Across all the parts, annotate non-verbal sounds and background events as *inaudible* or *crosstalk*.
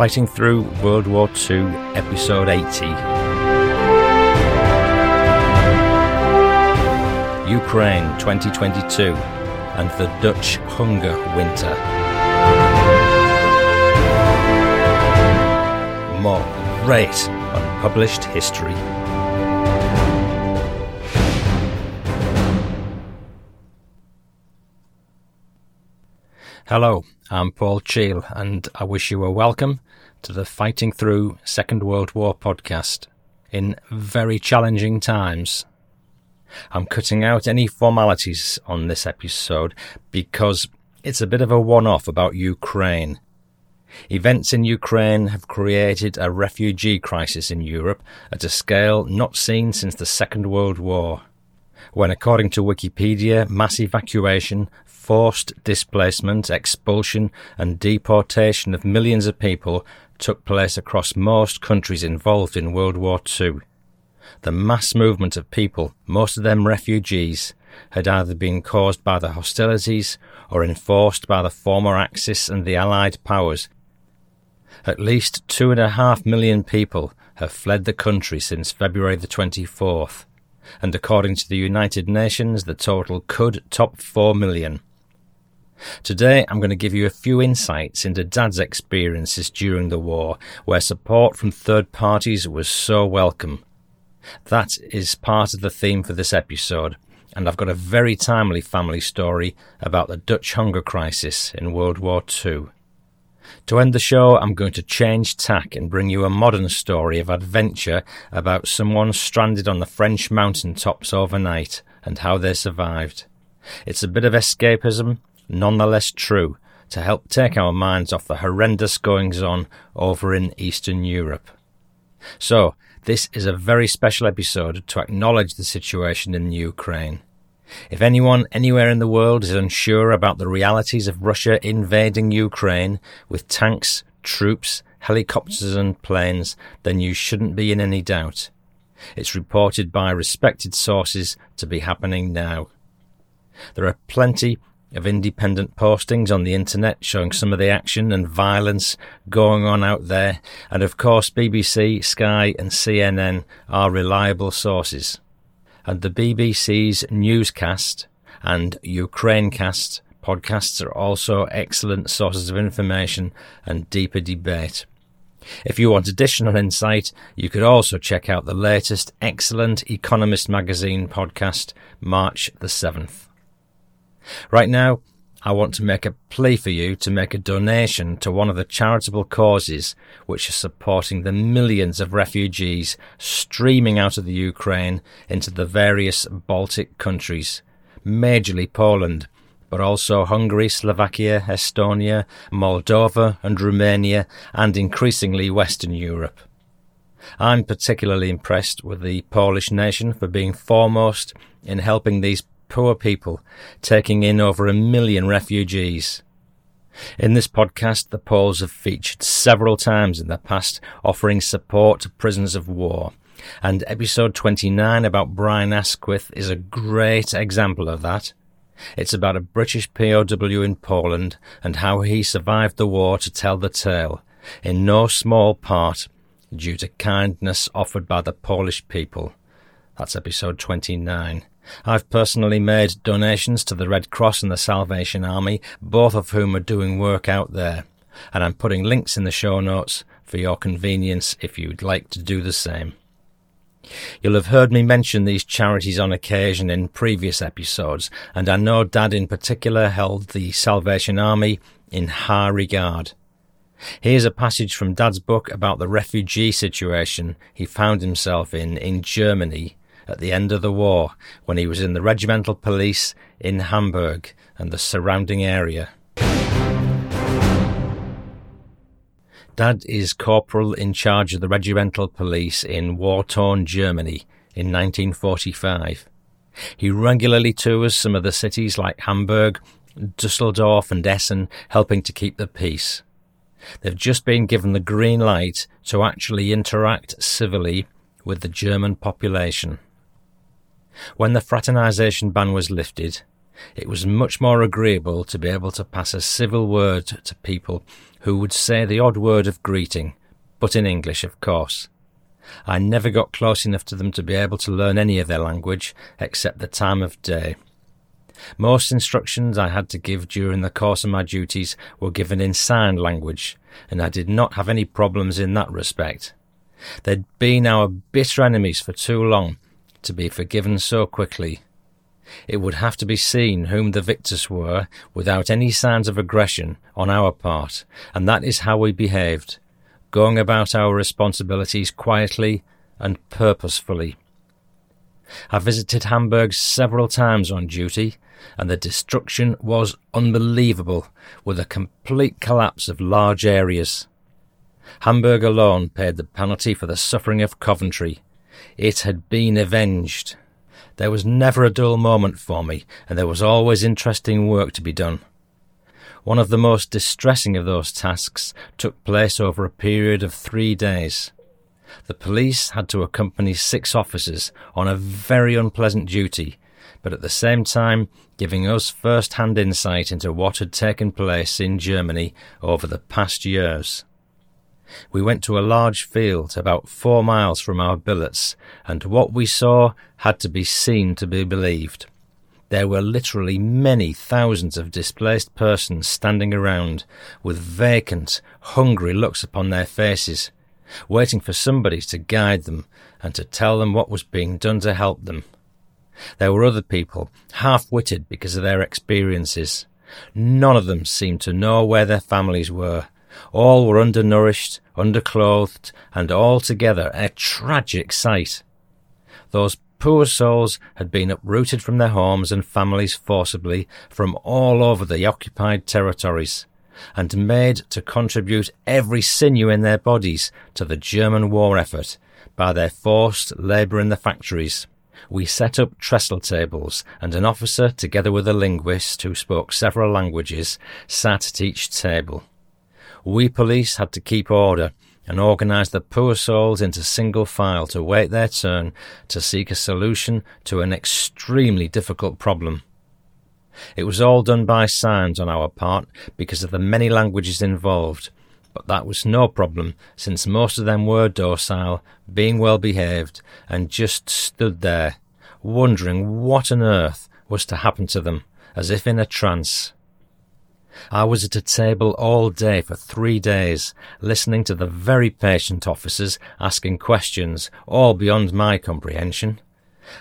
Fighting Through World War II, Episode 80. Ukraine 2022 and the Dutch Hunger Winter. More great unpublished history. Hello, I'm Paul Cheall, and I wish you a welcome to the Fighting Through Second World War podcast in very challenging times. I'm cutting out any formalities on this episode because it's a bit of a one off about Ukraine. Events in Ukraine have created a refugee crisis in Europe at a scale not seen since the Second World War, when, according to Wikipedia, mass evacuation, forced displacement, expulsion, and deportation of millions of people took place across most countries involved in World War II. The mass movement of people, most of them refugees, had either been caused by the hostilities or enforced by the former Axis and the Allied powers. At least two and a half million people have fled the country since February the 24th, and according to the United Nations, the total could top four million. Today, I'm going to give you a few insights into Dad's experiences during the war, where support from third parties was so welcome. That is part of the theme for this episode, and I've got a very timely family story about the Dutch hunger crisis in World War II. To end the show, I'm going to change tack and bring you a modern story of adventure about someone stranded on the French mountain tops overnight and how they survived. It's a bit of escapism, nonetheless true, to help take our minds off the horrendous goings on over in Eastern Europe. So, this is a very special episode to acknowledge the situation in Ukraine. If anyone anywhere in the world is unsure about the realities of Russia invading Ukraine with tanks, troops, helicopters, and planes, then you shouldn't be in any doubt. It's reported by respected sources to be happening now. There are plenty of independent postings on the internet showing some of the action and violence going on out there, and of course, BBC, Sky, and CNN are reliable sources. And the BBC's newscast and Ukrainecast podcasts are also excellent sources of information and deeper debate. If you want additional insight, you could also check out the latest excellent Economist magazine podcast, March the 7th. Right now, I want to make a plea for you to make a donation to one of the charitable causes which are supporting the millions of refugees streaming out of the Ukraine into the various Baltic countries, majorly Poland, but also Hungary, Slovakia, Estonia, Moldova, and Romania, and increasingly Western Europe. I'm particularly impressed with the Polish nation for being foremost in helping these poor people, taking in over a million refugees. In this podcast, the Poles have featured several times in the past, offering support to prisoners of war. And episode 29 about Brian Asquith is a great example of that. It's about a British POW in Poland and how he survived the war to tell the tale, in no small part due to kindness offered by the Polish people. That's episode 29. I've personally made donations to the Red Cross and the Salvation Army, both of whom are doing work out there, and I'm putting links in the show notes for your convenience if you'd like to do the same. You'll have heard me mention these charities on occasion in previous episodes, and I know Dad in particular held the Salvation Army in high regard. Here's a passage from Dad's book about the refugee situation he found himself in in Germany at the end of the war when he was in the regimental police in Hamburg and the surrounding area. Dad is corporal in charge of the regimental police in war torn Germany in 1945. He regularly tours some of the cities like Hamburg, Dusseldorf, and Essen, helping to keep the peace. They've just been given the green light to actually interact civilly with the German population. When the fraternization ban was lifted, It was much more agreeable to be able to pass a civil word to people who would say the odd word of greeting, but in English, of course. I never got close enough to them to be able to learn any of their language except the time of day. Most instructions I had to give during the course of my duties were given in sign language, and I did not have any problems in that respect. They'd been our bitter enemies for too long to be forgiven so quickly. It would have to be seen whom the victors were without any signs of aggression on our part, and that is how we behaved, going about our responsibilities quietly and purposefully. I visited Hamburg several times on duty, and the destruction was unbelievable, with a complete collapse of large areas. Hamburg alone paid the penalty for the suffering of Coventry. It had been avenged. There was never a dull moment for me, and there was always interesting work to be done. One of the most distressing of those tasks took place over a period of three days. The police had to accompany six officers on a very unpleasant duty, but at the same time giving us first hand insight into what had taken place in Germany over the past years. We went to a large field about four miles from our billets, and what we saw had to be seen to be believed. There were literally many thousands of displaced persons standing around, with vacant, hungry looks upon their faces, waiting for somebody to guide them and to tell them what was being done to help them. There were other people, half witted because of their experiences. None of them seemed to know where their families were. All were undernourished, underclothed, and altogether a tragic sight. Those poor souls had been uprooted from their homes and families forcibly from all over the occupied territories and made to contribute every sinew in their bodies to the German war effort by their forced labour in the factories. We set up trestle tables, and an officer, together with a linguist who spoke several languages, sat at each table. We police had to keep order and organise the poor souls into single file to wait their turn to seek a solution to an extremely difficult problem. It was all done by signs on our part because of the many languages involved, but that was no problem since most of them were docile, being well behaved, and just stood there, wondering what on earth was to happen to them, as if in a trance. I was at a table all day for three days, listening to the very patient officers asking questions, all beyond my comprehension.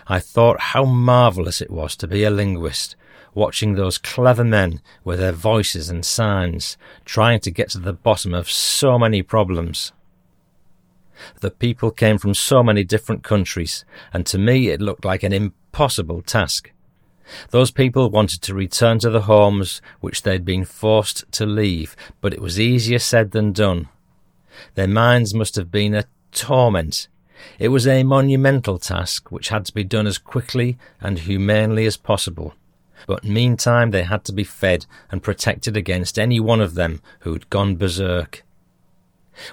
I thought how marvellous it was to be a linguist, watching those clever men with their voices and signs, trying to get to the bottom of so many problems. The people came from so many different countries, and to me it looked like an impossible task. Those people wanted to return to the homes which they'd been forced to leave, but it was easier said than done. Their minds must have been a torment. It was a monumental task which had to be done as quickly and humanely as possible. But meantime they had to be fed and protected against any one of them who'd gone berserk.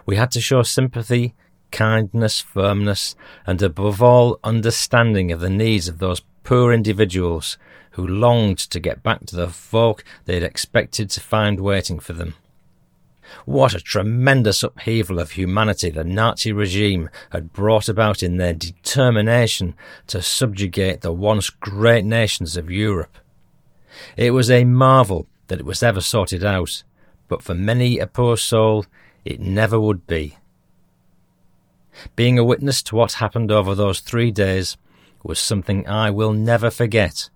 We had to show sympathy, kindness, firmness, and above all understanding of the needs of those poor individuals who longed to get back to the folk they had expected to find waiting for them. What a tremendous upheaval of humanity the Nazi regime had brought about in their determination to subjugate the once great nations of Europe. It was a marvel that it was ever sorted out, but for many a poor soul it never would be. Being a witness to what happened over those three days was something I will never forget.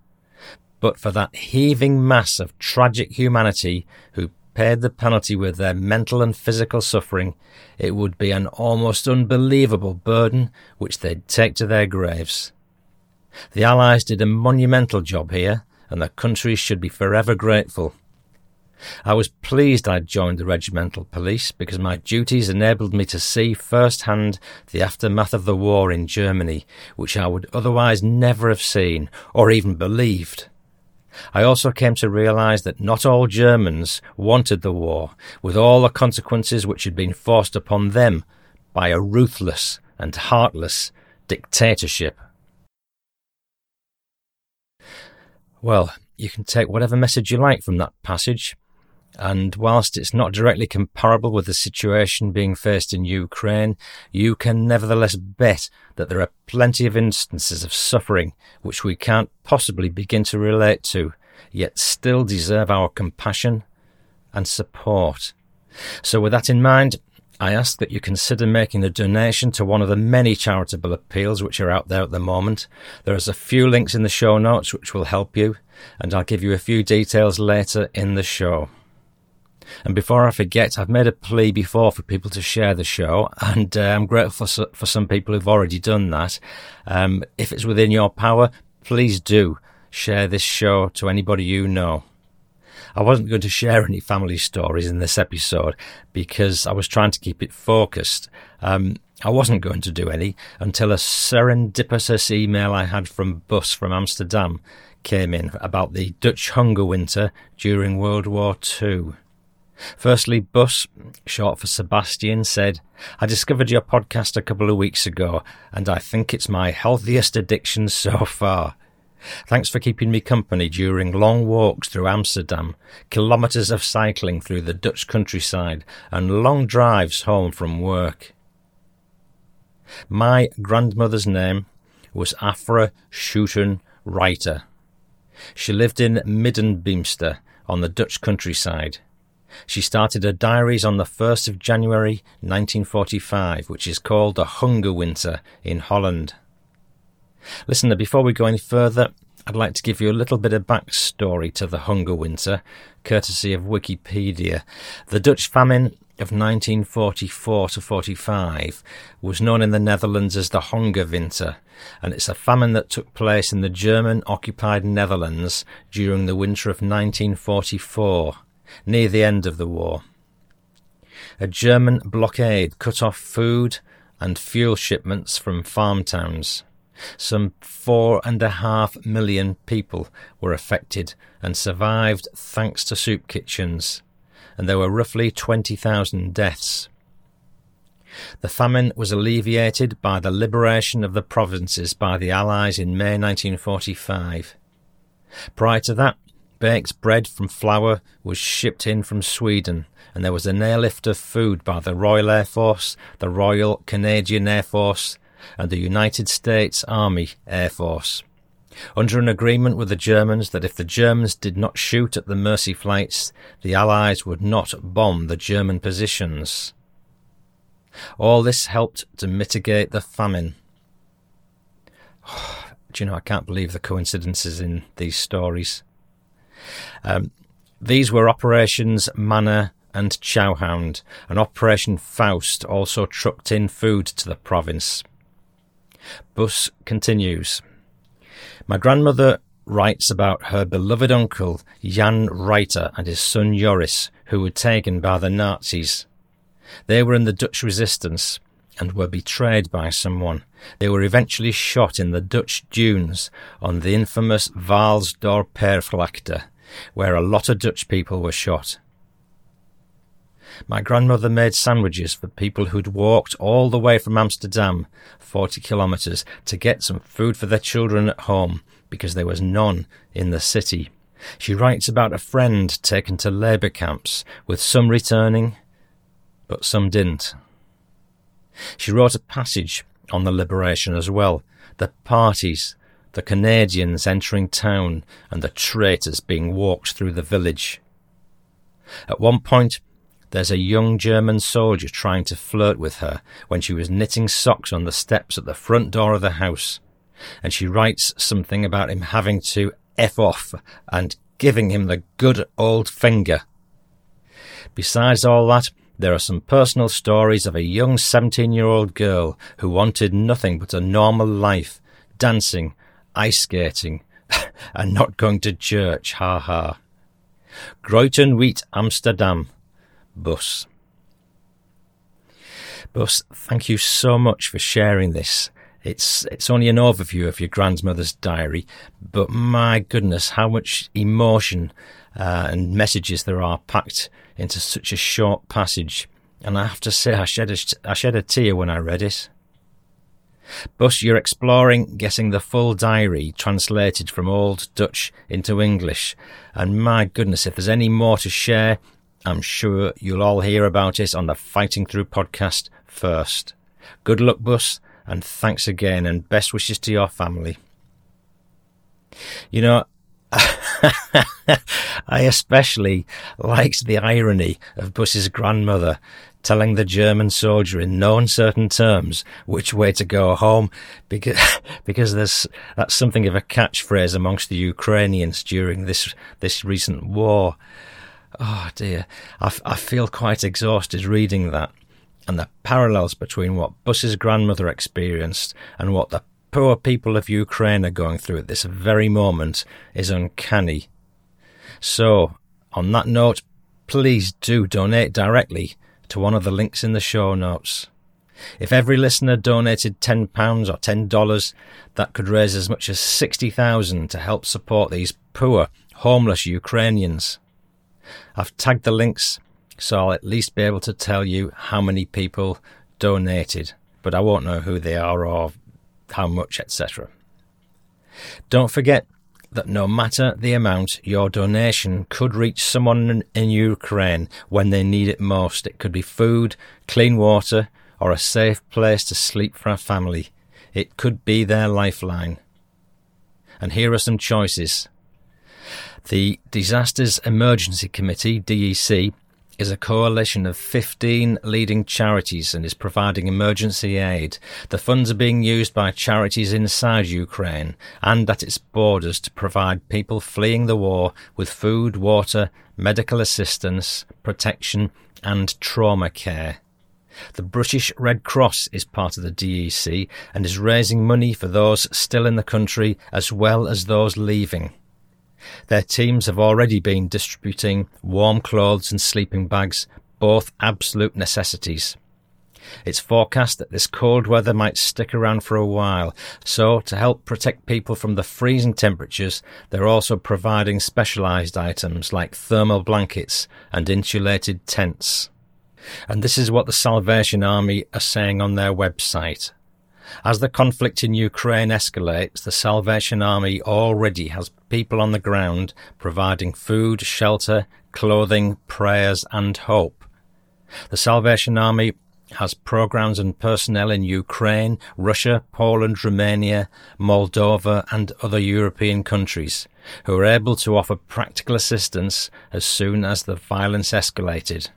But for that heaving mass of tragic humanity who paid the penalty with their mental and physical suffering, it would be an almost unbelievable burden which they'd take to their graves. The Allies did a monumental job here, and the country should be forever grateful. I was pleased I'd joined the regimental police because my duties enabled me to see firsthand the aftermath of the war in Germany, which I would otherwise never have seen or even believed. I also came to realize that not all Germans wanted the war, with all the consequences which had been forced upon them by a ruthless and heartless dictatorship. Well, you can take whatever message you like from that passage. And whilst it's not directly comparable with the situation being faced in Ukraine, you can nevertheless bet that there are plenty of instances of suffering which we can't possibly begin to relate to, yet still deserve our compassion and support. So with that in mind, I ask that you consider making a donation to one of the many charitable appeals which are out there at the moment. There is a few links in the show notes which will help you, and I'll give you a few details later in the show. And before I forget, I've made a plea before for people to share the show, and uh, I'm grateful for, for some people who've already done that. Um, if it's within your power, please do share this show to anybody you know. I wasn't going to share any family stories in this episode because I was trying to keep it focused. Um, I wasn't going to do any until a serendipitous email I had from Bus from Amsterdam came in about the Dutch hunger winter during World War II. Firstly, Bus, short for Sebastian, said, I discovered your podcast a couple of weeks ago, and I think it's my healthiest addiction so far. Thanks for keeping me company during long walks through Amsterdam, kilometres of cycling through the Dutch countryside, and long drives home from work. My grandmother's name was Afra Schouten Reiter. She lived in Middenbeemster on the Dutch countryside. She started her diaries on the 1st of January 1945, which is called the Hunger Winter in Holland. Listener, before we go any further, I'd like to give you a little bit of backstory to the Hunger Winter, courtesy of Wikipedia. The Dutch famine of 1944 to 45 was known in the Netherlands as the Hunger Winter, and it's a famine that took place in the German occupied Netherlands during the winter of 1944, near the end of the war. A German blockade cut off food and fuel shipments from farm towns. Some four and a half million people were affected and survived thanks to soup kitchens, and there were roughly 20,000 deaths. The famine was alleviated by the liberation of the provinces by the Allies in May 1945. Prior to that, baked bread from flour was shipped in from Sweden, and there was an airlift of food by the Royal Air Force, the Royal Canadian Air Force, and the United States Army Air Force. Under an agreement with the Germans that if the Germans did not shoot at the Mercy flights, the Allies would not bomb the German positions. All this helped to mitigate the famine. *sighs* Do you know, I can't believe the coincidences in these stories. Um, these were Operations Manna and Chowhound, and Operation Faust also trucked in food to the province. Bus continues. My grandmother writes about her beloved uncle Jan Reiter and his son Joris, who were taken by the Nazis. They were in the Dutch resistance and were betrayed by someone. They were eventually shot in the Dutch dunes on the infamous Waalsdorpervlakte, where a lot of Dutch people were shot. My grandmother made sandwiches for people who'd walked all the way from Amsterdam, 40 kilometres, to get some food for their children at home because there was none in the city. She writes about a friend taken to labour camps, with some returning, but some didn't. She wrote a passage on the liberation as well, the parties, the Canadians entering town, and the traitors being walked through the village. At one point, there's a young German soldier trying to flirt with her when she was knitting socks on the steps at the front door of the house. And she writes something about him having to F off and giving him the good old finger. Besides all that, there are some personal stories of a young 17 year old girl who wanted nothing but a normal life, dancing, ice skating, *laughs* and not going to church, ha ha. Groyten Wheat, Amsterdam, Bus. Bus, thank you so much for sharing this. It's it's only an overview of your grandmother's diary, but my goodness, how much emotion uh, and messages there are packed into such a short passage. And I have to say, I shed a, I shed a tear when I read it. Bus, you're exploring getting the full diary translated from Old Dutch into English. And my goodness, if there's any more to share, I'm sure you'll all hear about it on the Fighting Through podcast first. Good luck, Bus, and thanks again, and best wishes to your family. You know, *laughs* I especially liked the irony of Bus's grandmother telling the German soldier in no uncertain terms which way to go home, because *laughs* because there's that's something of a catchphrase amongst the Ukrainians during this this recent war. Oh dear, I, I feel quite exhausted reading that, and the parallels between what Bus's grandmother experienced and what the poor people of Ukraine are going through at this very moment is uncanny. So, on that note, please do donate directly to one of the links in the show notes. If every listener donated £10 or $10, that could raise as much as 60000 to help support these poor, homeless Ukrainians. I've tagged the links, so I'll at least be able to tell you how many people donated, but I won't know who they are or how much, etc. Don't forget that no matter the amount, your donation could reach someone in Ukraine when they need it most. It could be food, clean water, or a safe place to sleep for a family. It could be their lifeline. And here are some choices. The Disasters Emergency Committee, DEC, is a coalition of 15 leading charities and is providing emergency aid. The funds are being used by charities inside Ukraine and at its borders to provide people fleeing the war with food, water, medical assistance, protection, and trauma care. The British Red Cross is part of the DEC and is raising money for those still in the country as well as those leaving. Their teams have already been distributing warm clothes and sleeping bags, both absolute necessities. It's forecast that this cold weather might stick around for a while, so to help protect people from the freezing temperatures, they're also providing specialised items like thermal blankets and insulated tents. And this is what the Salvation Army are saying on their website. As the conflict in Ukraine escalates, the Salvation Army already has people on the ground providing food, shelter, clothing, prayers, and hope. The Salvation Army has programs and personnel in Ukraine, Russia, Poland, Romania, Moldova, and other European countries who are able to offer practical assistance as soon as the violence escalated.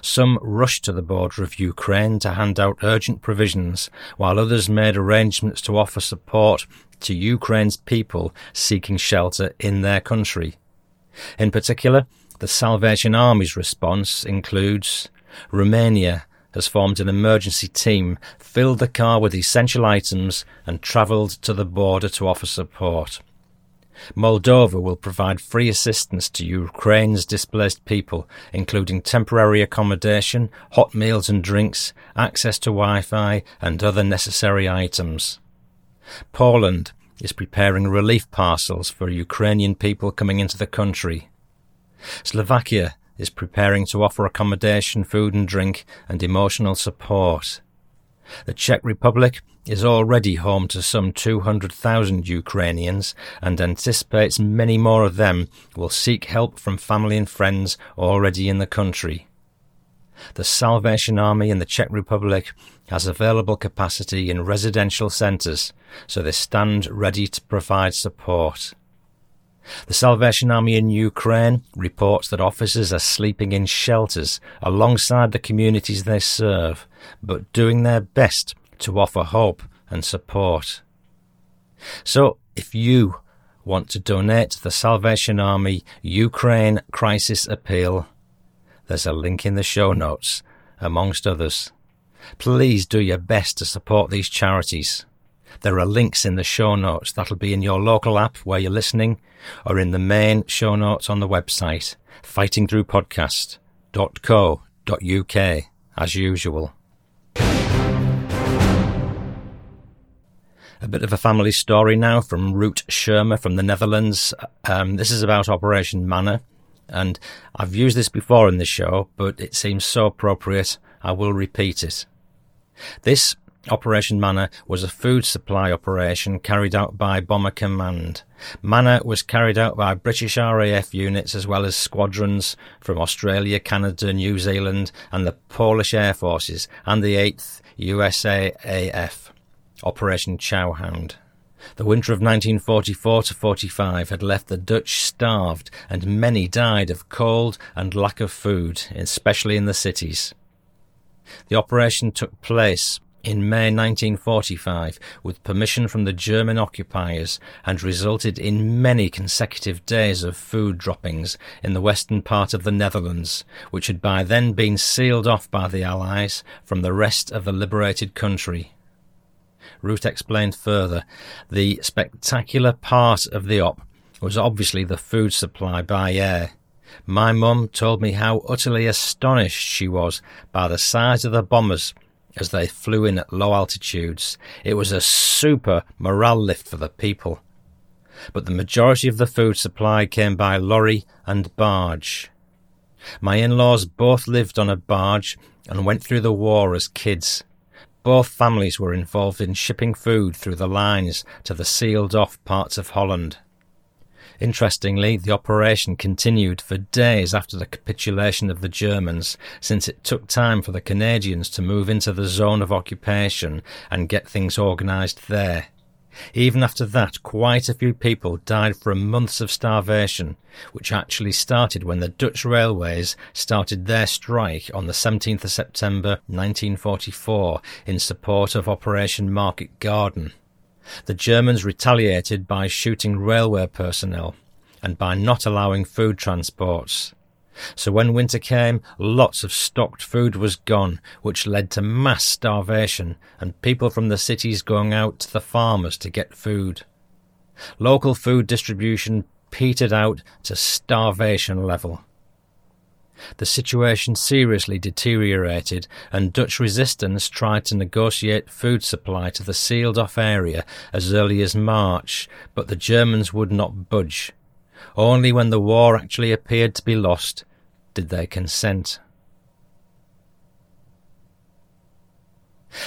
Some rushed to the border of Ukraine to hand out urgent provisions, while others made arrangements to offer support to Ukraine's people seeking shelter in their country. In particular, the Salvation Army's response includes Romania has formed an emergency team, filled the car with essential items, and travelled to the border to offer support. Moldova will provide free assistance to Ukraine's displaced people, including temporary accommodation, hot meals and drinks, access to Wi-Fi, and other necessary items. Poland is preparing relief parcels for Ukrainian people coming into the country. Slovakia is preparing to offer accommodation, food and drink, and emotional support. The Czech Republic is already home to some 200,000 Ukrainians and anticipates many more of them will seek help from family and friends already in the country. The Salvation Army in the Czech Republic has available capacity in residential centres, so they stand ready to provide support. The Salvation Army in Ukraine reports that officers are sleeping in shelters alongside the communities they serve, but doing their best to offer hope and support. So, if you want to donate to the Salvation Army Ukraine Crisis Appeal, there's a link in the show notes, amongst others. Please do your best to support these charities. There are links in the show notes that'll be in your local app where you're listening or in the main show notes on the website, fightingthroughpodcast.co.uk, as usual. A bit of a family story now from Ruth Shermer from the Netherlands. Um, this is about Operation Manna, and I've used this before in the show, but it seems so appropriate, I will repeat it. This Operation Manna was a food supply operation carried out by Bomber Command. Manna was carried out by British RAF units as well as squadrons from Australia, Canada, New Zealand, and the Polish Air Forces and the 8th USAAF, Operation Chowhound. The winter of 1944 to 45 had left the Dutch starved, and many died of cold and lack of food, especially in the cities. The operation took place in May 1945 with permission from the German occupiers and resulted in many consecutive days of food droppings in the western part of the Netherlands, which had by then been sealed off by the Allies from the rest of the liberated country. Ruth explained further, the spectacular part of the op was obviously the food supply by air. My mum told me how utterly astonished she was by the size of the bombers as they flew in at low altitudes. It was a super morale lift for the people. But the majority of the food supply came by lorry and barge. My in-laws both lived on a barge and went through the war as kids. Both families were involved in shipping food through the lines to the sealed off parts of Holland. Interestingly, the operation continued for days after the capitulation of the Germans, since it took time for the Canadians to move into the zone of occupation and get things organised there. Even after that, quite a few people died from months of starvation, which actually started when the Dutch railways started their strike on the 17th of September 1944 in support of Operation Market Garden. The Germans retaliated by shooting railway personnel and by not allowing food transports. So when winter came, lots of stocked food was gone, which led to mass starvation and people from the cities going out to the farmers to get food. Local food distribution petered out to starvation level. The situation seriously deteriorated, and Dutch resistance tried to negotiate food supply to the sealed off area as early as March, but the Germans would not budge. Only when the war actually appeared to be lost did they consent.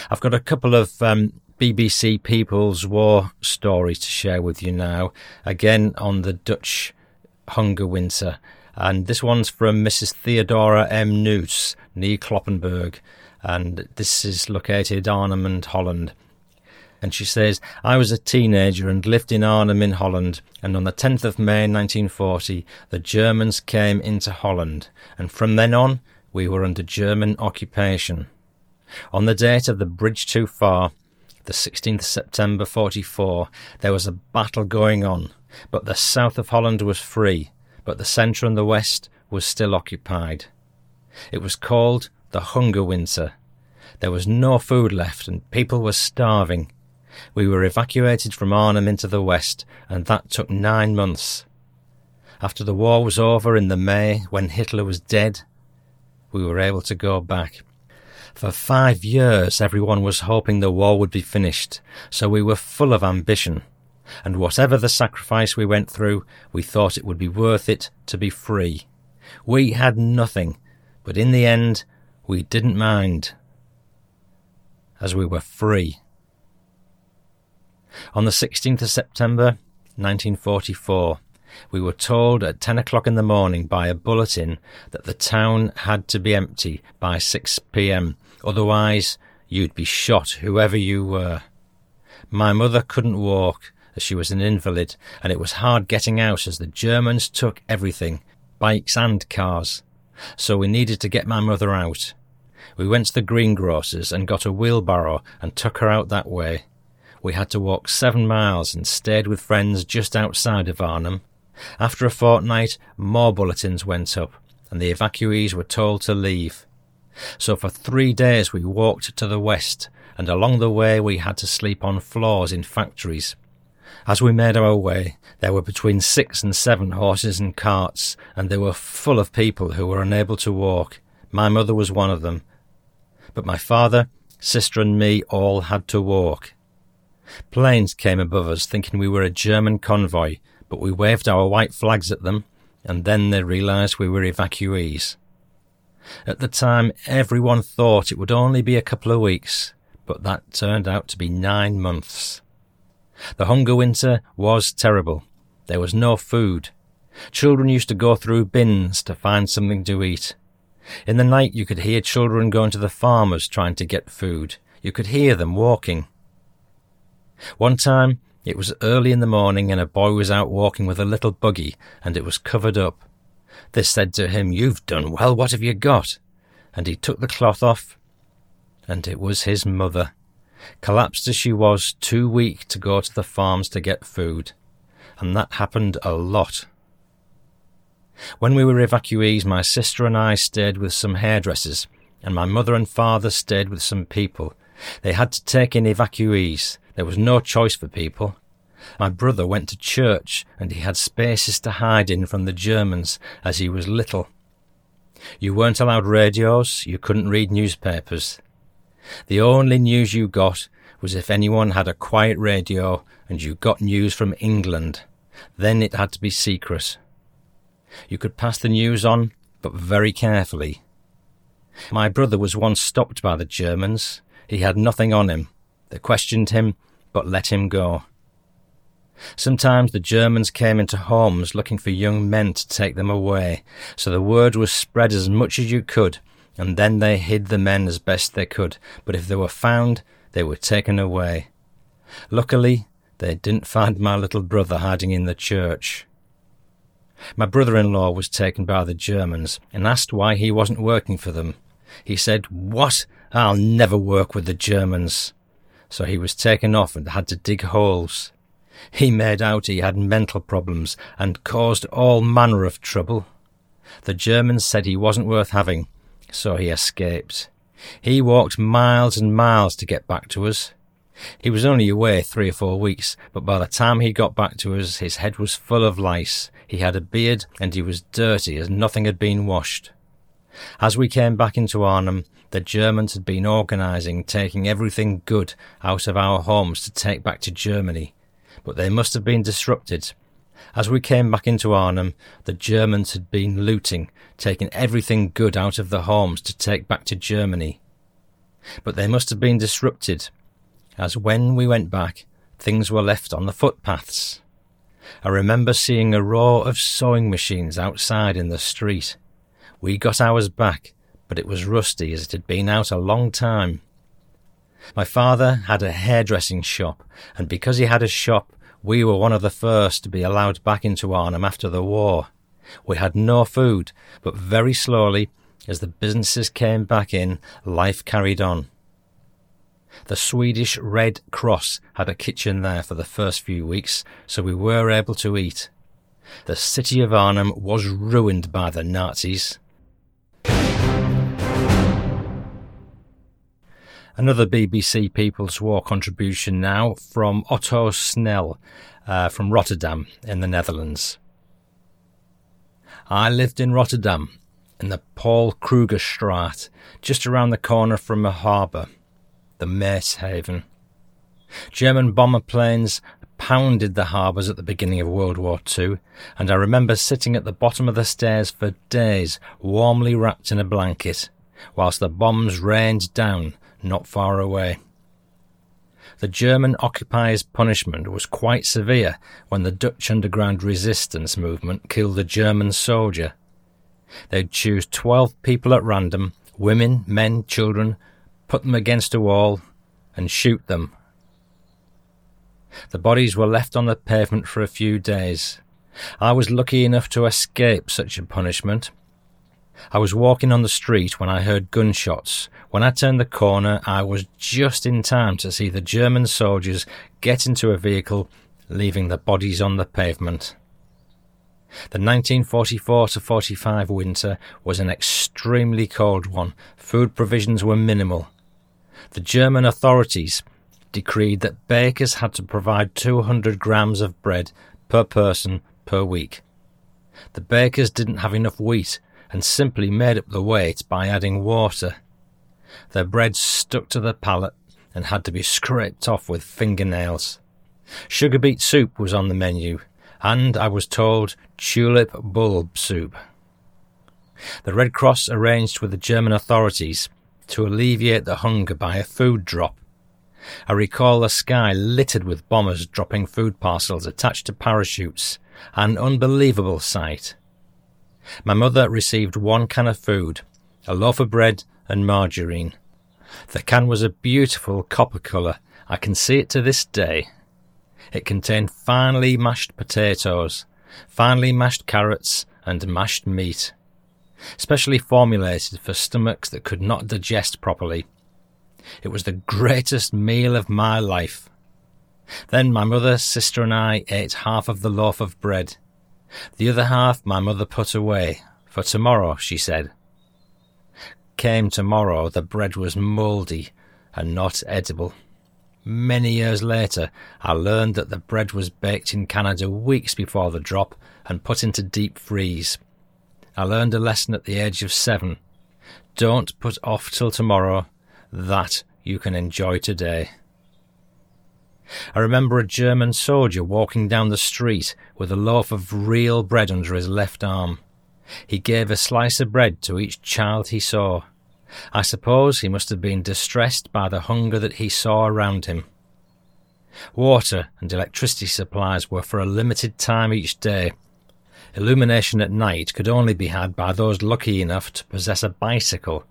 I've got a couple of um, BBC People's War stories to share with you now, again on the Dutch hunger winter and this one's from Mrs. Theodora M. Noos, near Kloppenburg. and this is located Arnhem and Holland. And she says, I was a teenager and lived in Arnhem in Holland, and on the 10th of May 1940 the Germans came into Holland, and from then on we were under German occupation. On the date of the bridge too far, the 16th September 44, there was a battle going on, but the south of Holland was free, but the centre and the west was still occupied. It was called the Hunger Winter. There was no food left and people were starving. We were evacuated from Arnhem into the west, and that took nine months. After the war was over in the May, when Hitler was dead, we were able to go back. For five years, everyone was hoping the war would be finished, so we were full of ambition and whatever the sacrifice we went through, we thought it would be worth it to be free. We had nothing, but in the end, we didn't mind, as we were free. On the 16th of September, 1944, we were told at 10 o'clock in the morning by a bulletin that the town had to be empty by 6 p.m., otherwise, you'd be shot, whoever you were. My mother couldn't walk, as she was an invalid, and it was hard getting out as the Germans took everything, bikes and cars. So we needed to get my mother out. We went to the greengrocer's and got a wheelbarrow and took her out that way. We had to walk seven miles and stayed with friends just outside of Arnhem. After a fortnight, more bulletins went up, and the evacuees were told to leave. So for three days we walked to the west, and along the way we had to sleep on floors in factories. As we made our way, there were between six and seven horses and carts, and they were full of people who were unable to walk. My mother was one of them. But my father, sister, and me all had to walk. Planes came above us thinking we were a German convoy, but we waved our white flags at them, and then they realised we were evacuees. At the time, everyone thought it would only be a couple of weeks, but that turned out to be nine months. The hunger winter was terrible. There was no food. Children used to go through bins to find something to eat. In the night you could hear children going to the farmers trying to get food. You could hear them walking. One time it was early in the morning and a boy was out walking with a little buggy and it was covered up. They said to him, You've done well, what have you got? And he took the cloth off, and it was his mother, collapsed as she was, too weak to go to the farms to get food. And that happened a lot. When we were evacuees, my sister and I stayed with some hairdressers, and my mother and father stayed with some people. They had to take in evacuees. There was no choice for people. My brother went to church, and he had spaces to hide in from the Germans as he was little. You weren't allowed radios, you couldn't read newspapers. The only news you got was if anyone had a quiet radio and you got news from England. Then it had to be secret. You could pass the news on, but very carefully. My brother was once stopped by the Germans. He had nothing on him. They questioned him, but let him go. Sometimes the Germans came into homes looking for young men to take them away, so the word was spread as much as you could, and then they hid the men as best they could, but if they were found, they were taken away. Luckily, they didn't find my little brother hiding in the church. My brother-in-law was taken by the Germans and asked why he wasn't working for them. He said, What? I'll never work with the Germans. So he was taken off and had to dig holes. He made out he had mental problems and caused all manner of trouble. The Germans said he wasn't worth having, so he escaped. He walked miles and miles to get back to us. He was only away three or four weeks, but by the time he got back to us, his head was full of lice. He had a beard, and he was dirty as nothing had been washed. As we came back into Arnhem, the Germans had been organising taking everything good out of our homes to take back to Germany, but they must have been disrupted. As we came back into Arnhem, the Germans had been looting, taking everything good out of the homes to take back to Germany. But they must have been disrupted, as when we went back, things were left on the footpaths. I remember seeing a row of sewing machines outside in the street. We got ours back, but it was rusty as it had been out a long time. My father had a hairdressing shop, and because he had a shop, we were one of the first to be allowed back into Arnhem after the war. We had no food, but very slowly, as the businesses came back in, life carried on. The Swedish Red Cross had a kitchen there for the first few weeks, so we were able to eat. The city of Arnhem was ruined by the Nazis. Another BBC People's War contribution now from Otto Snell uh, from Rotterdam in the Netherlands. I lived in Rotterdam in the Paul Krugerstraat, just around the corner from a harbour the Maashaven. German bomber planes pounded the harbours at the beginning of World War II, and I remember sitting at the bottom of the stairs for days, warmly wrapped in a blanket, whilst the bombs rained down not far away. The German occupiers' punishment was quite severe when the Dutch underground resistance movement killed a German soldier. They'd choose twelve people at random, women, men, children, put them against a wall, and shoot them. The bodies were left on the pavement for a few days. I was lucky enough to escape such a punishment. I was walking on the street when I heard gunshots. When I turned the corner, I was just in time to see the German soldiers get into a vehicle, leaving the bodies on the pavement. The 1944 to 45 winter was an extremely cold one. Food provisions were minimal the German authorities decreed that bakers had to provide 200 grams of bread per person per week. The bakers didn't have enough wheat and simply made up the weight by adding water. Their bread stuck to the palate and had to be scraped off with fingernails. Sugar beet soup was on the menu, and I was told tulip bulb soup. The Red Cross arranged with the German authorities to alleviate the hunger by a food drop. I recall the sky littered with bombers dropping food parcels attached to parachutes, an unbelievable sight. My mother received one can of food, a loaf of bread and margarine. The can was a beautiful copper colour. I can see it to this day. It contained finely mashed potatoes, finely mashed carrots, and mashed meat, specially formulated for stomachs that could not digest properly. It was the greatest meal of my life. Then my mother, sister, and I ate half of the loaf of bread. The other half my mother put away, for tomorrow, she said. Came tomorrow, the bread was mouldy and not edible. Many years later, I learned that the bread was baked in Canada weeks before the drop and put into deep freeze. I learned a lesson at the age of seven. Don't put off till tomorrow that you can enjoy today. I remember a German soldier walking down the street with a loaf of real bread under his left arm. He gave a slice of bread to each child he saw. I suppose he must have been distressed by the hunger that he saw around him. Water and electricity supplies were for a limited time each day. Illumination at night could only be had by those lucky enough to possess a bicycle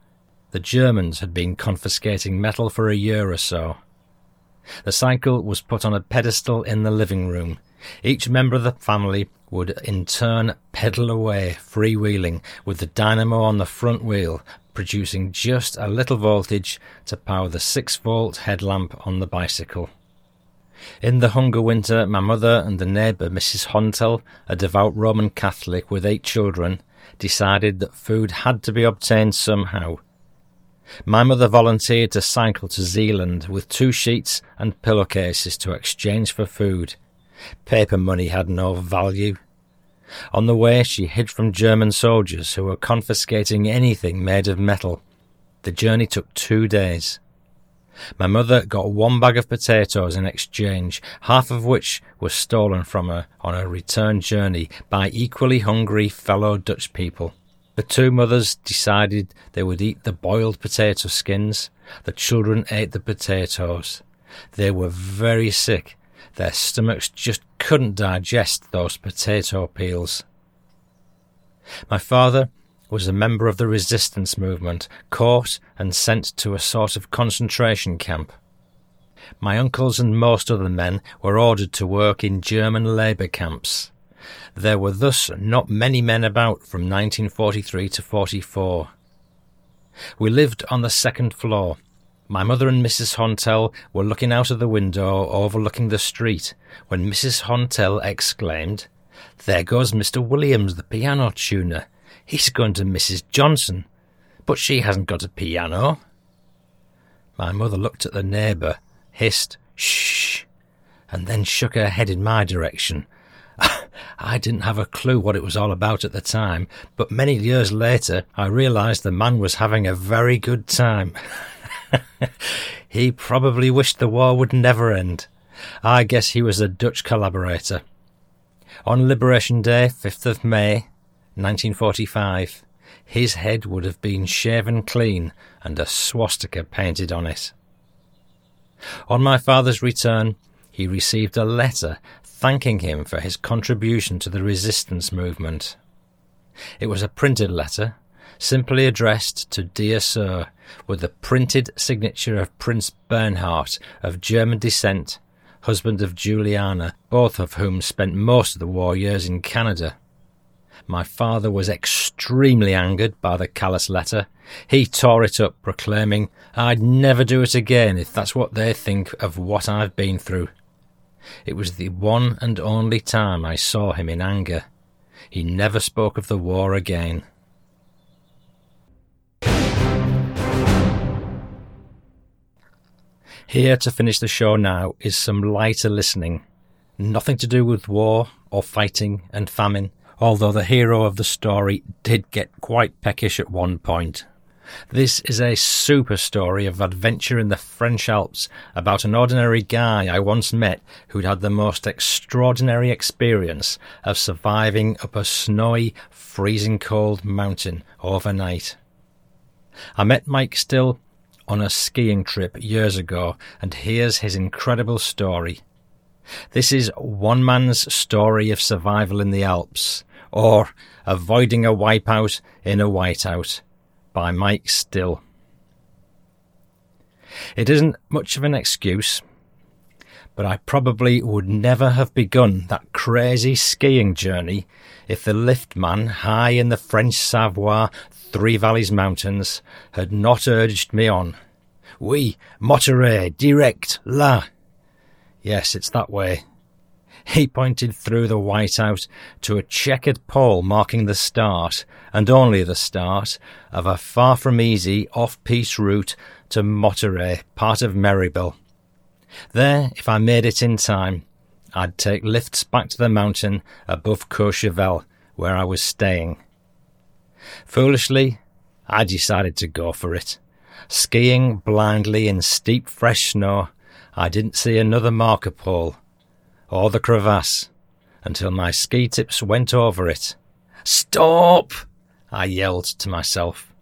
the Germans had been confiscating metal for a year or so. The cycle was put on a pedestal in the living room. Each member of the family would in turn pedal away, freewheeling, with the dynamo on the front wheel, producing just a little voltage to power the 6 volt headlamp on the bicycle. In the hunger winter, my mother and the neighbour, Mrs. Hontel, a devout Roman Catholic with eight children, decided that food had to be obtained somehow, my mother volunteered to cycle to Zeeland with two sheets and pillowcases to exchange for food. Paper money had no value. On the way, she hid from German soldiers who were confiscating anything made of metal. The journey took two days. My mother got one bag of potatoes in exchange, half of which was stolen from her on her return journey by equally hungry fellow Dutch people. The two mothers decided they would eat the boiled potato skins. The children ate the potatoes. They were very sick. Their stomachs just couldn't digest those potato peels. My father was a member of the resistance movement, caught and sent to a sort of concentration camp. My uncles and most other men were ordered to work in German labour camps. There were thus not many men about from 1943 to 44. We lived on the second floor. My mother and Mrs. Hontel were looking out of the window overlooking the street when Mrs. Hontel exclaimed, There goes Mr. Williams, the piano tuner. He's going to Mrs. Johnson, but she hasn't got a piano. My mother looked at the neighbour, hissed, Shh, and then shook her head in my direction I didn't have a clue what it was all about at the time, but many years later I realised the man was having a very good time. *laughs* he probably wished the war would never end. I guess he was a Dutch collaborator. On Liberation Day, 5th of May, 1945, his head would have been shaven clean and a swastika painted on it. On my father's return, he received a letter thanking him for his contribution to the resistance movement. It was a printed letter, simply addressed to Dear Sir, with the printed signature of Prince Bernhard of German descent, husband of Juliana, both of whom spent most of the war years in Canada. My father was extremely angered by the callous letter. He tore it up, proclaiming, I'd never do it again if that's what they think of what I've been through. It was the one and only time I saw him in anger. He never spoke of the war again. Here to finish the show now is some lighter listening. Nothing to do with war or fighting and famine, although the hero of the story did get quite peckish at one point. This is a super story of adventure in the French Alps about an ordinary guy I once met who'd had the most extraordinary experience of surviving up a snowy, freezing cold mountain overnight. I met Mike Still on a skiing trip years ago, and here's his incredible story. This is one man's story of survival in the Alps, or avoiding a wipeout in a whiteout, by Mike Still. It isn't much of an excuse, but I probably would never have begun that crazy skiing journey if the lift man high in the French Savoie Three Valleys Mountains had not urged me on. Oui, Mottaret, direct, là. Yes, it's that way. He pointed through the whiteout to a checkered pole marking the start, and only the start, of a far from easy off-piste route to Mottaret, part of Meribel. There, if I made it in time, I'd take lifts back to the mountain above Courchevel, where I was staying. Foolishly, I decided to go for it. Skiing blindly in steep fresh snow, I didn't see another marker pole, or the crevasse, until my ski tips went over it. Stop! I yelled to myself.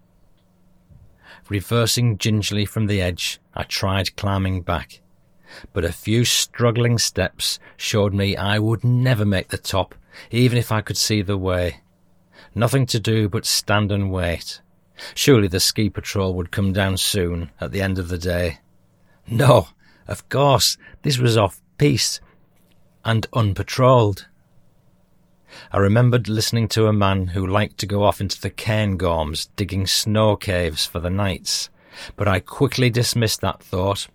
Reversing gingerly from the edge, I tried climbing back, but a few struggling steps showed me I would never make the top, even if I could see the way. Nothing to do but stand and wait. Surely the ski patrol would come down soon, at the end of the day. No, of course, this was off piste and unpatrolled. I remembered listening to a man who liked to go off into the Cairngorms digging snow caves for the nights, but I quickly dismissed that thought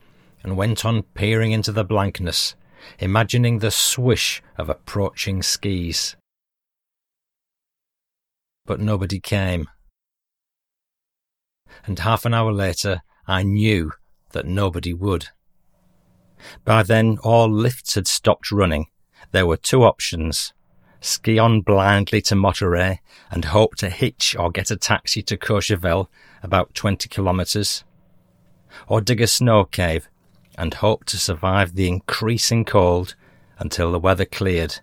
and went on peering into the blankness, imagining the swish of approaching skis. But nobody came and half an hour later I knew that nobody would. By then all lifts had stopped running. There were two options. Ski on blindly to Mottaret and hope to hitch or get a taxi to Courchevel, about 20 kilometres. Or dig a snow cave and hope to survive the increasing cold until the weather cleared.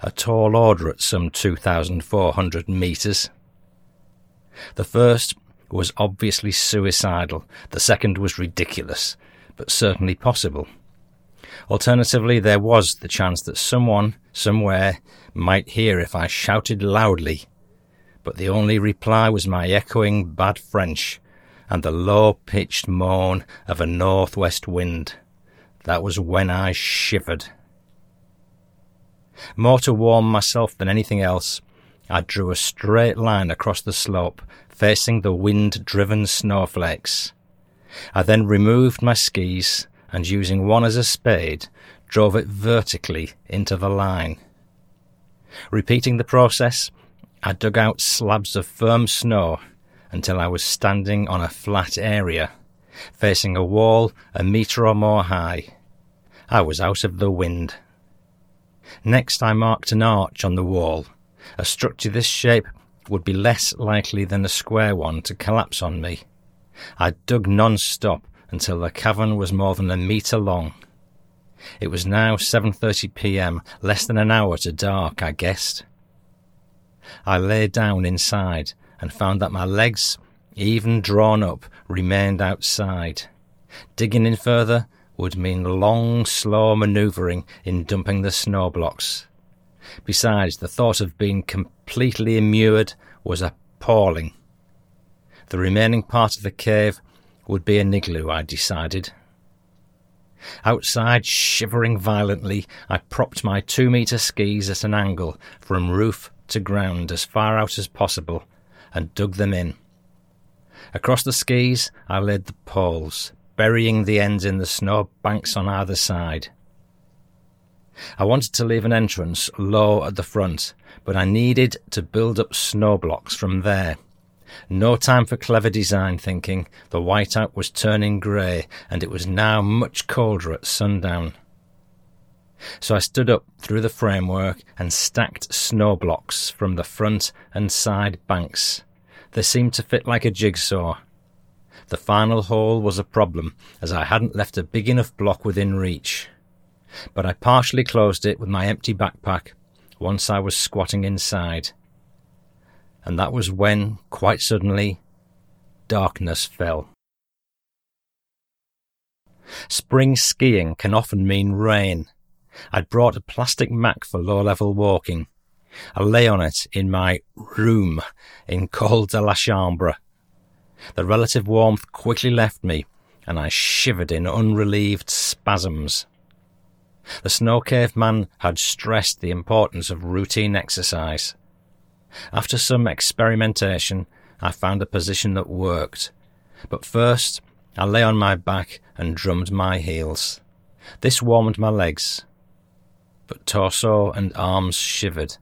A tall order at some 2,400 metres. The first was obviously suicidal. The second was ridiculous, but certainly possible. Alternatively, there was the chance that someone, somewhere, might hear if I shouted loudly. But the only reply was my echoing bad French and the low pitched moan of a northwest wind. That was when I shivered. More to warm myself than anything else, I drew a straight line across the slope facing the wind-driven snowflakes. I then removed my skis and using one as a spade, drove it vertically into the line. Repeating the process, I dug out slabs of firm snow until I was standing on a flat area, facing a wall a metre or more high. I was out of the wind. Next I marked an arch on the wall, a structure this shape would be less likely than a square one to collapse on me. I dug non-stop until the cavern was more than a metre long. It was now 7.30 p.m., less than an hour to dark, I guessed. I lay down inside and found that my legs, even drawn up, remained outside. Digging in further would mean long, slow manoeuvring in dumping the snow blocks. Besides, the thought of being completely immured was appalling. The remaining part of the cave would be an igloo, I decided. Outside, shivering violently, I propped my two metre skis at an angle from roof to ground as far out as possible and dug them in. Across the skis, I laid the poles, burying the ends in the snow banks on either side. I wanted to leave an entrance low at the front, but I needed to build up snow blocks from there. No time for clever design thinking. The whiteout was turning grey, and it was now much colder at sundown. So I stood up through the framework and stacked snow blocks from the front and side banks. They seemed to fit like a jigsaw. The final hole was a problem, as I hadn't left a big enough block within reach but I partially closed it with my empty backpack once I was squatting inside. And that was when, quite suddenly, darkness fell. Spring skiing can often mean rain. I'd brought a plastic mat for low level walking. I lay on it in my room in Col de la Chambre. The relative warmth quickly left me, and I shivered in unrelieved spasms. The snow cave man had stressed the importance of routine exercise. After some experimentation, I found a position that worked. But first, I lay on my back and drummed my heels. This warmed my legs, but torso and arms shivered.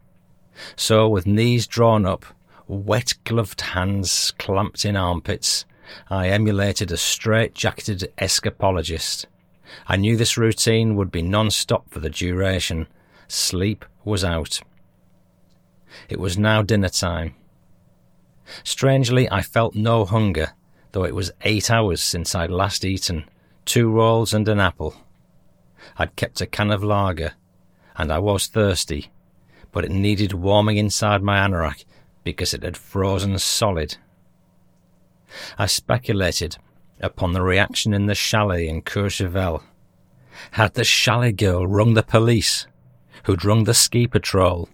So, with knees drawn up, wet gloved hands clamped in armpits, I emulated a straight jacketed escapologist. I knew this routine would be non stop for the duration. Sleep was out. It was now dinner time. Strangely, I felt no hunger, though it was eight hours since I'd last eaten two rolls and an apple. I'd kept a can of lager, and I was thirsty, but it needed warming inside my anorak because it had frozen solid. I speculated upon the reaction in the chalet in Courchevel. Had the chalet girl rung the police, who'd rung the ski patrol?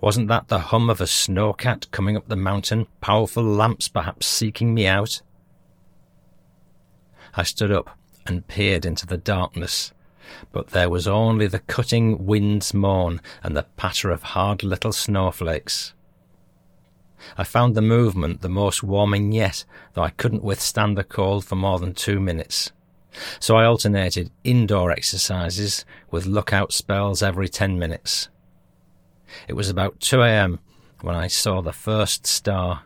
Wasn't that the hum of a snowcat coming up the mountain, powerful lamps perhaps seeking me out? I stood up and peered into the darkness, but there was only the cutting wind's moan and the patter of hard little snowflakes. I found the movement the most warming yet, though I couldn't withstand the cold for more than two minutes. So I alternated indoor exercises with lookout spells every ten minutes. It was about 2 a.m. when I saw the first star.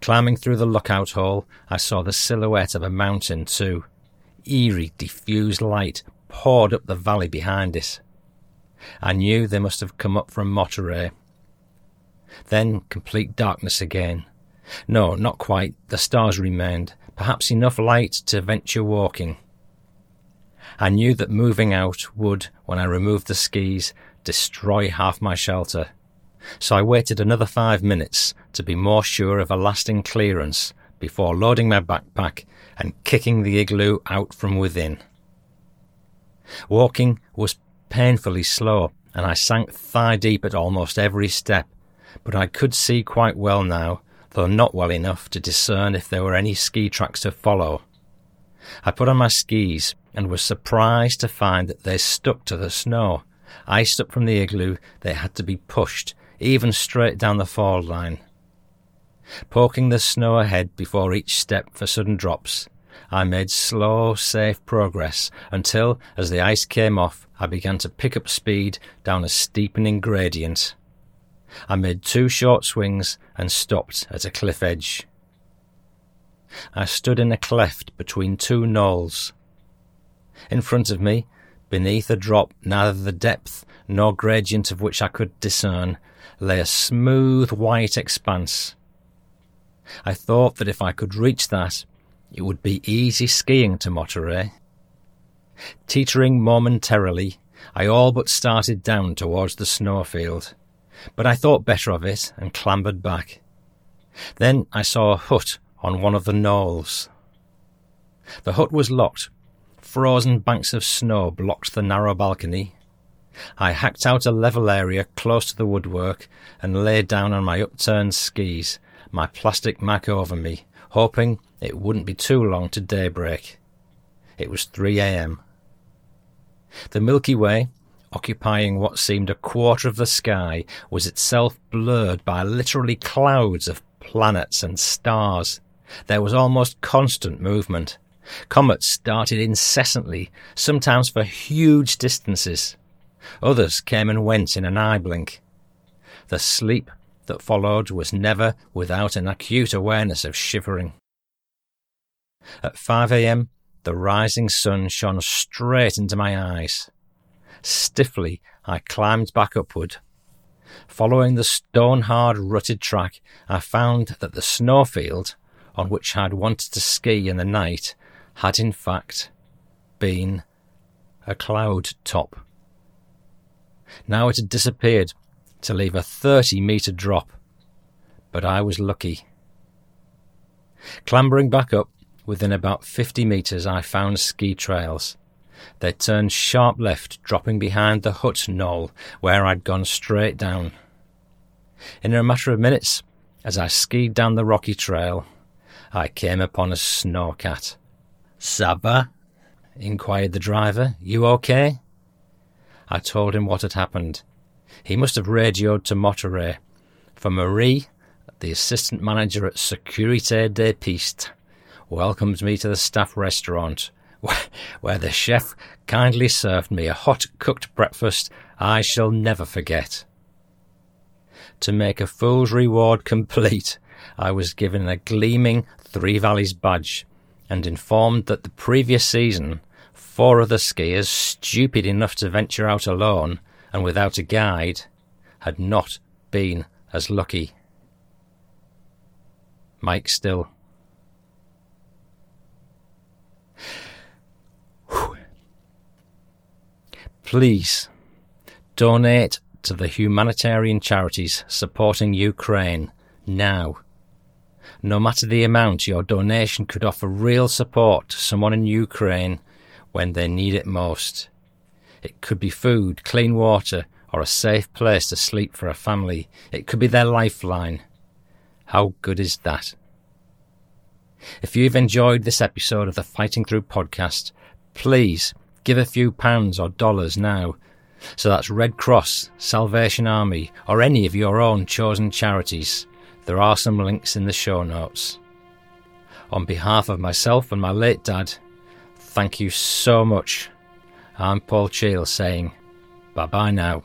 Climbing through the lookout hole, I saw the silhouette of a mountain too. Eerie, diffused light poured up the valley behind it. I knew they must have come up from Mottaret. Then complete darkness again. No, not quite. The stars remained, perhaps enough light to venture walking. I knew that moving out would, when I removed the skis, destroy half my shelter. So I waited another five minutes to be more sure of a lasting clearance before loading my backpack and kicking the igloo out from within. Walking was painfully slow, and I sank thigh deep at almost every step, but I could see quite well now, though not well enough to discern if there were any ski tracks to follow. I put on my skis and was surprised to find that they stuck to the snow. Iced up from the igloo, they had to be pushed, even straight down the fall line. Poking the snow ahead before each step for sudden drops, I made slow, safe progress until, as the ice came off, I began to pick up speed down a steepening gradient. I made two short swings and stopped at a cliff edge. I stood in a cleft between two knolls. In front of me, beneath a drop neither the depth nor gradient of which I could discern, lay a smooth white expanse. I thought that if I could reach that, it would be easy skiing to Mottaret. Teetering momentarily, I all but started down towards the snowfield, but I thought better of it and clambered back. Then I saw a hut on one of the knolls. The hut was locked. Frozen banks of snow blocked the narrow balcony. I hacked out a level area close to the woodwork and lay down on my upturned skis, my plastic mac over me, hoping it wouldn't be too long to daybreak. It was 3 a.m. The Milky Way, occupying what seemed a quarter of the sky, was itself blurred by literally clouds of planets and stars. There was almost constant movement. Comets darted incessantly, sometimes for huge distances. Others came and went in an eye blink. The sleep that followed was never without an acute awareness of shivering. At 5 a.m., the rising sun shone straight into my eyes. Stiffly, I climbed back upward. Following the stone hard rutted track, I found that the snowfield, on which I had wanted to ski in the night, had in fact been a cloud top. Now it had disappeared to leave a 30 metre drop. But I was lucky. Clambering back up, within about 50 metres, I found ski trails. They turned sharp left, dropping behind the hut knoll where I'd gone straight down. In a matter of minutes, as I skied down the rocky trail, I came upon a snowcat. Saba? inquired the driver. You okay? I told him what had happened. He must have radioed to Mottaret, for Marie, the assistant manager at Securité des Pistes, welcomed me to the staff restaurant, *laughs* where the chef kindly served me a hot cooked breakfast I shall never forget. To make a fool's reward *laughs* complete, I was given a gleaming Three Valleys badge and informed that the previous season four other skiers, stupid enough to venture out alone and without a guide, had not been as lucky. Mike Still. Please donate to the humanitarian charities supporting Ukraine now. No matter the amount, your donation could offer real support to someone in Ukraine when they need it most. It could be food, clean water, or a safe place to sleep for a family. It could be their lifeline. How good is that? If you've enjoyed this episode of the Fighting Through podcast, please give a few pounds or dollars now. So that's Red Cross, Salvation Army, or any of your own chosen charities. There are some links in the show notes. On behalf of myself and my late dad, thank you so much. I'm Paul Cheall saying bye bye now.